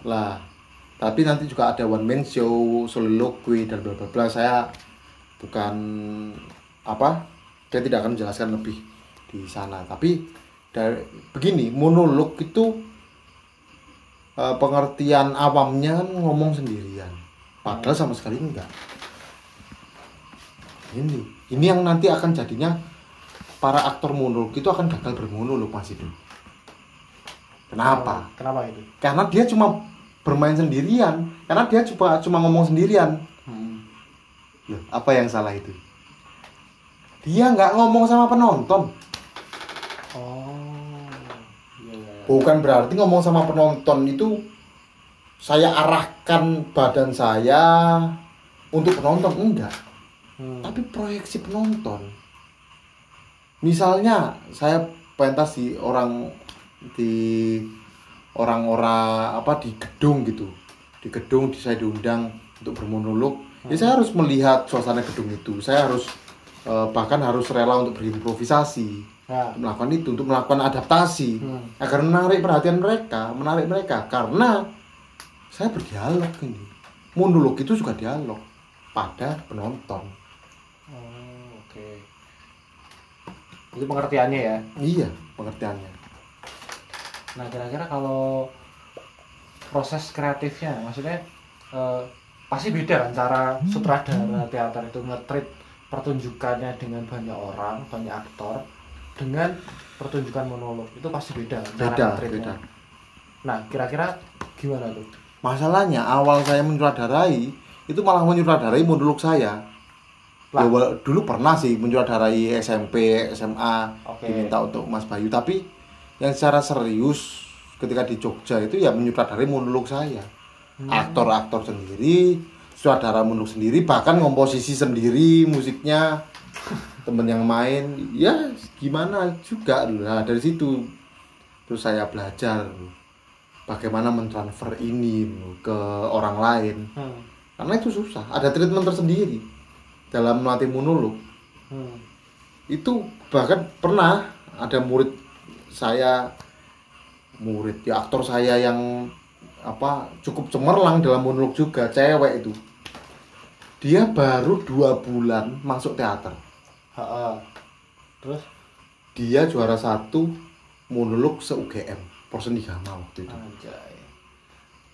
lah. Tapi nanti juga ada one man show, soliloquy dan bla bla bla. Saya bukan apa? Saya tidak akan menjelaskan lebih di sana. Tapi dari begini, monolog itu eh, pengertian awamnya kan ngomong sendirian. Padahal sama sekali enggak. Ini, ini yang nanti akan jadinya para aktor monolog itu akan gagal bermonolog Mas itu. Kenapa? Kenapa itu? karena dia cuma bermain sendirian karena dia cuma cuma ngomong sendirian Hmm. Loh, apa yang salah itu dia nggak ngomong sama penonton Oh, iya iya. iya. Bukan berarti ngomong sama penonton itu saya arahkan badan saya untuk penonton enggak. Hmm. tapi proyeksi penonton. Misalnya saya pentas di orang di orang-orang apa di gedung gitu. Di gedung di- saya diundang untuk bermonolog. Ya saya harus melihat suasana gedung itu. Saya harus eh, bahkan harus rela untuk berimprovisasi Untuk melakukan itu untuk melakukan adaptasi. Hmm. agar menarik perhatian mereka menarik mereka. Karena saya berdialog ini. Monolog itu juga dialog pada penonton. Oh, oke. Itu pengertiannya ya. iya pengertiannya. Nah, kira-kira kalau proses kreatifnya, maksudnya eh, pasti beda kan cara sutradara teater itu nge-treat pertunjukannya dengan banyak orang, banyak aktor dengan pertunjukan monolog itu pasti beda beda beda Nah, kira-kira gimana tuh? masalahnya awal saya menyutradarai itu malah menyutradarai monolog saya Lah. Ya, dulu pernah sih menyutradarai SMP SMA Oke. diminta untuk Mas Bayu tapi yang secara serius ketika di Jogja itu ya menyutradarai monolog saya Hmm. aktor-aktor sendiri sutradara monolog sendiri bahkan komposisi sendiri musiknya *laughs* temen yang main ya gimana juga nah dari situ terus saya belajar bagaimana mentransfer ini ke orang lain. Hmm. karena itu susah. Ada treatment tersendiri dalam melatih monolog. Hmm. itu bahkan pernah ada murid saya murid ya aktor saya yang apa cukup cemerlang dalam monolog juga cewek itu. Dia baru dua bulan masuk teater Ha-ha. Terus dia juara satu monolog se UGM Porsen di waktu itu anjay.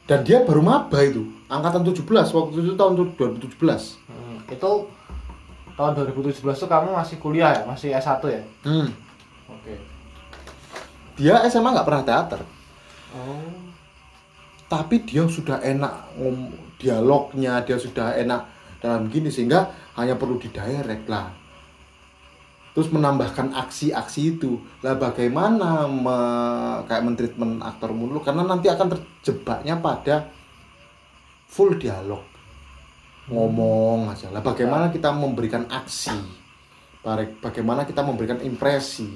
dan dia baru maba itu angkatan 17 waktu itu tahun 2017 Hmm. Itu tahun 2017 tuh kamu masih kuliah ya, masih S1 ya? hmm. Oke. dia SMA nggak pernah teater Oh. tapi dia sudah enak ngom dialognya dia sudah enak dalam gini sehingga hanya perlu didirect lah terus menambahkan aksi-aksi itu. Lah bagaimana me, kayak mentreatment aktor mulu karena nanti akan terjebaknya pada full dialog. Ngomong aja. Lah bagaimana kita memberikan aksi? Baga- bagaimana kita memberikan impresi?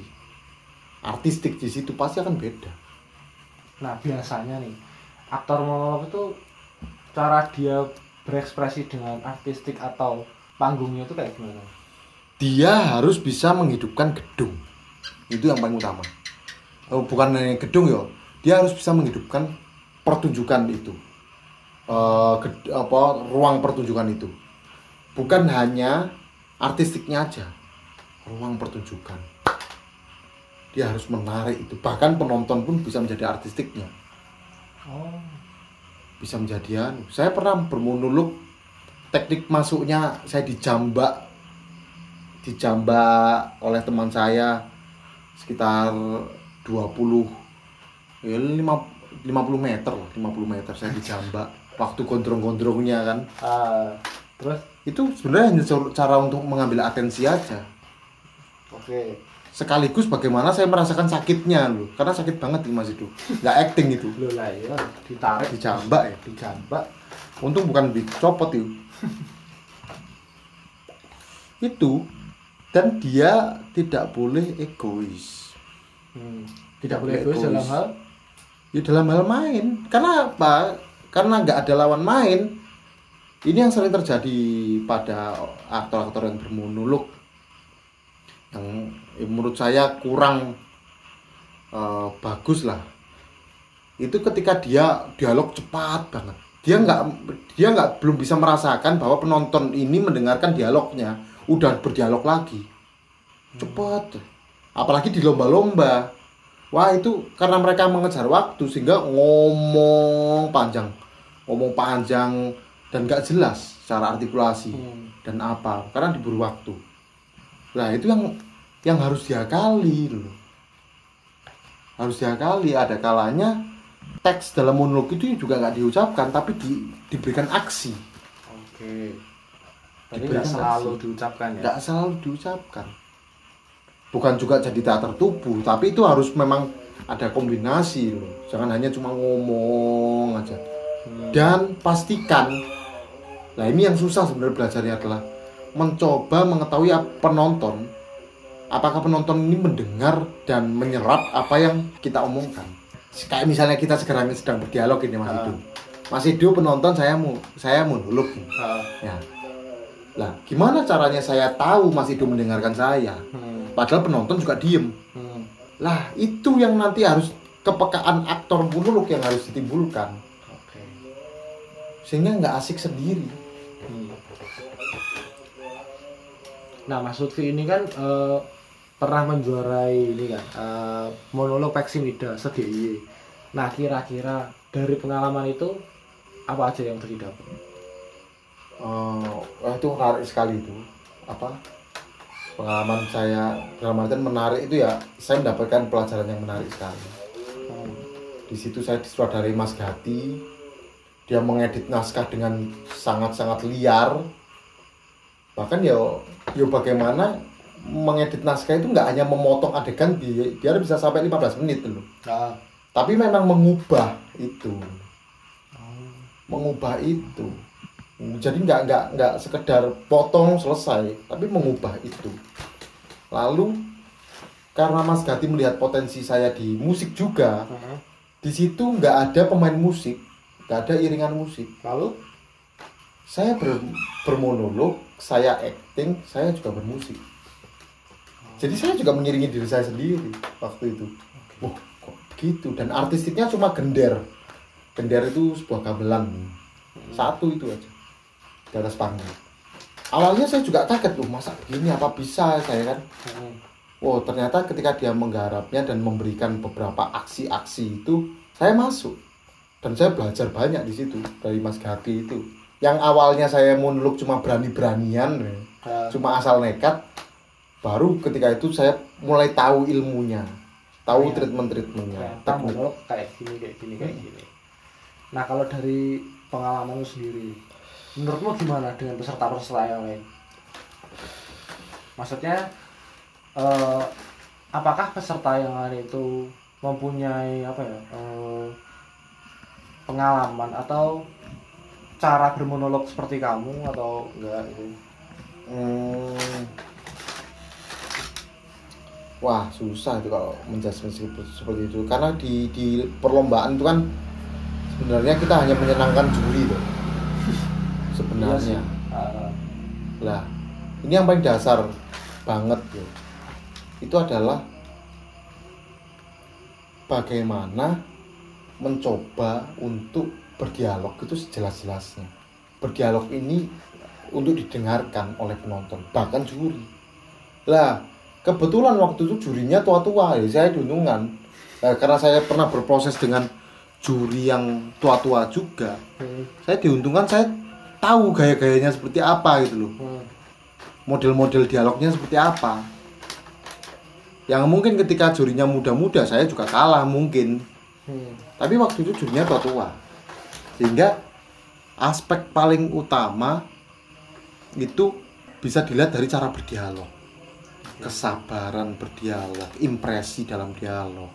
Artistik di situ pasti akan beda. Nah, biasanya nih aktor monolog itu cara dia berekspresi dengan artistik atau panggungnya itu kayak gimana? Dia harus bisa menghidupkan gedung. Itu yang paling utama. Oh, bukan hanya gedung ya. Dia harus bisa menghidupkan pertunjukan itu. Eh, ged- apa ruang pertunjukan itu. Bukan hanya artistiknya aja. Ruang pertunjukan. Dia harus menarik itu. Bahkan penonton pun bisa menjadi artistiknya. Oh. bisa menjadi anu. Saya pernah bermonolog. Teknik masuknya saya dijambak dijambak oleh teman saya sekitar 20 ya 5 50 meter lah 50 meter saya dijambak waktu gondrong-gondrongnya kan. Ah, terus? Itu sebenarnya hanya cara untuk mengambil atensi aja. Oke. sekaligus bagaimana saya merasakan sakitnya loh karena sakit banget nih mas itu. Nggak acting itu. Lo lah ya, ditarik, dijambak ya? Dijambak. Untung bukan dicopot *laughs* itu. itu dan dia tidak boleh egois. Hmm. Tidak boleh Boleh egois egois. dalam hal Ya dalam hal main. Karena apa? Karena nggak ada lawan main. Ini yang sering terjadi pada aktor-aktor yang bermonolog yang eh, menurut saya kurang eh, bagus lah. Itu ketika dia dialog cepat banget. Dia nggak dia nggak belum bisa merasakan bahwa penonton ini mendengarkan dialognya, udah berdialog lagi. Cepat. Apalagi di lomba-lomba. Wah itu karena mereka mengejar waktu sehingga ngomong panjang, ngomong panjang dan gak jelas secara artikulasi Hmm. dan apa karena diburu waktu. Nah itu yang yang harus diakali loh. Harus diakali ada kalanya teks dalam monolog itu juga nggak diucapkan tapi di, diberikan aksi, Oke. Diberikan nggak selalu aksi. diucapkan ya. nggak selalu diucapkan. Bukan juga jadi teater tubuh, tapi itu harus memang ada kombinasi loh. Jangan hanya cuma ngomong aja. Hmm. dan pastikan nah ini yang susah sebenarnya belajarnya adalah mencoba mengetahui penonton apakah penonton ini mendengar dan menyerap apa yang kita omongkan kayak misalnya kita sekarang sedang berdialog ini Mas. Ido Mas Ido penonton saya mau saya monolog nih. Ah, ya Lah, gimana caranya saya tahu Mas Ido mendengarkan saya? Hmm. Padahal penonton juga diem. Hmm. Lah, itu yang nanti harus kepekaan aktor monolog yang harus ditimbulkan. Oke. Sehingga nggak asik sendiri. Hmm. Nah, Mas Lutfi ini kan eh, pernah menjuarai ini kan eh, monolog Peksimida se-DIY. Nah, kira-kira dari pengalaman itu apa aja yang udah wah, itu menarik sekali itu. Apa? Pengalaman saya dalam artian menarik itu ya, saya mendapatkan pelajaran yang menarik sekali. Hmm. Di situ saya disutradarai Mas Gati. Dia mengedit naskah dengan sangat-sangat liar. Bahkan ya, ya bagaimana mengedit naskah itu nggak hanya memotong adegan bi- biar bisa sampai 15 menit loh. Ah. Tapi memang mengubah itu, mengubah itu. Jadi nggak nggak nggak sekedar potong selesai, tapi mengubah itu. Lalu karena Mas Gati melihat potensi saya di musik juga, Hmm. di situ nggak ada pemain musik, nggak ada iringan musik. Lalu? Saya ber- bermonolog, saya acting, saya juga bermusik. Jadi saya juga mengiringi diri saya sendiri waktu itu. Wah, kok begitu? Dan artistiknya cuma gender. Gender itu sebuah gamelan. Satu itu aja. Di atas panggung. Awalnya saya juga kaget loh, masa begini apa bisa saya kan? Hmm. Wow, ternyata ketika dia menggarapnya dan memberikan beberapa aksi-aksi itu, saya masuk. Dan saya belajar banyak di situ dari Mas Gati itu. Yang awalnya saya monolog cuma berani-beranian, ya, Ah. cuma asal nekat, baru ketika itu saya mulai tahu ilmunya, tahu Iya. treatment-treatmentnya, teknik. monolog kayak gini kayak gini kayak gini nah kalau dari pengalamanmu sendiri menurutmu gimana dengan peserta-peserta yang lain? Maksudnya eh, apakah peserta yang lain itu mempunyai apa ya eh, pengalaman atau cara bermonolog seperti kamu atau enggak gitu? Hmm. Wah susah itu kalau menjudgment seperti itu. Karena di di perlombaan itu kan sebenarnya kita hanya menyenangkan juri loh sebenarnya. Eh, lah ini yang paling dasar banget loh itu adalah bagaimana mencoba untuk berdialog itu sejelas-jelasnya. Berdialog ini untuk didengarkan oleh penonton bahkan juri. Lah kebetulan waktu itu jurinya tua-tua ya saya diuntungkan Nah, karena saya pernah berproses dengan juri yang tua-tua juga hmm, saya diuntungkan saya tahu gaya-gayanya seperti apa gitu loh. Hmm, model-model dialognya seperti apa. Yang mungkin ketika jurinya muda-muda saya juga kalah mungkin. Hmm. tapi waktu itu jurinya tua-tua sehingga aspek paling utama itu bisa dilihat dari cara berdialog. Kesabaran berdialog impresi dalam dialog.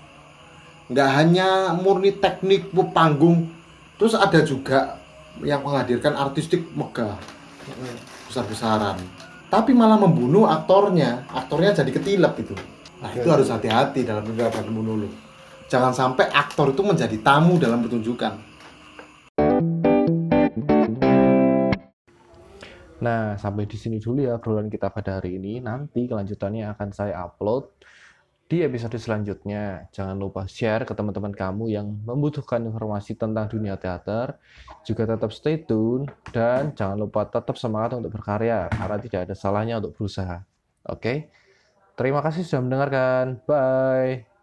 Nggak hanya murni teknik panggung. Terus ada juga yang menghadirkan artistik megah besar-besaran. Tapi malah membunuh aktornya. Aktornya jadi ketilep itu nah itu harus hati-hati dalam menjalankan monolog jangan sampai aktor itu menjadi tamu dalam pertunjukan. Nah, sampai di sini dulu ya obrolan kita pada hari ini. Nanti kelanjutannya akan saya upload di episode selanjutnya. Jangan lupa share ke teman-teman kamu yang membutuhkan informasi tentang dunia teater. Juga tetap stay tune dan jangan lupa tetap semangat untuk berkarya karena tidak ada salahnya untuk berusaha. Oke? Terima kasih sudah mendengarkan. Bye.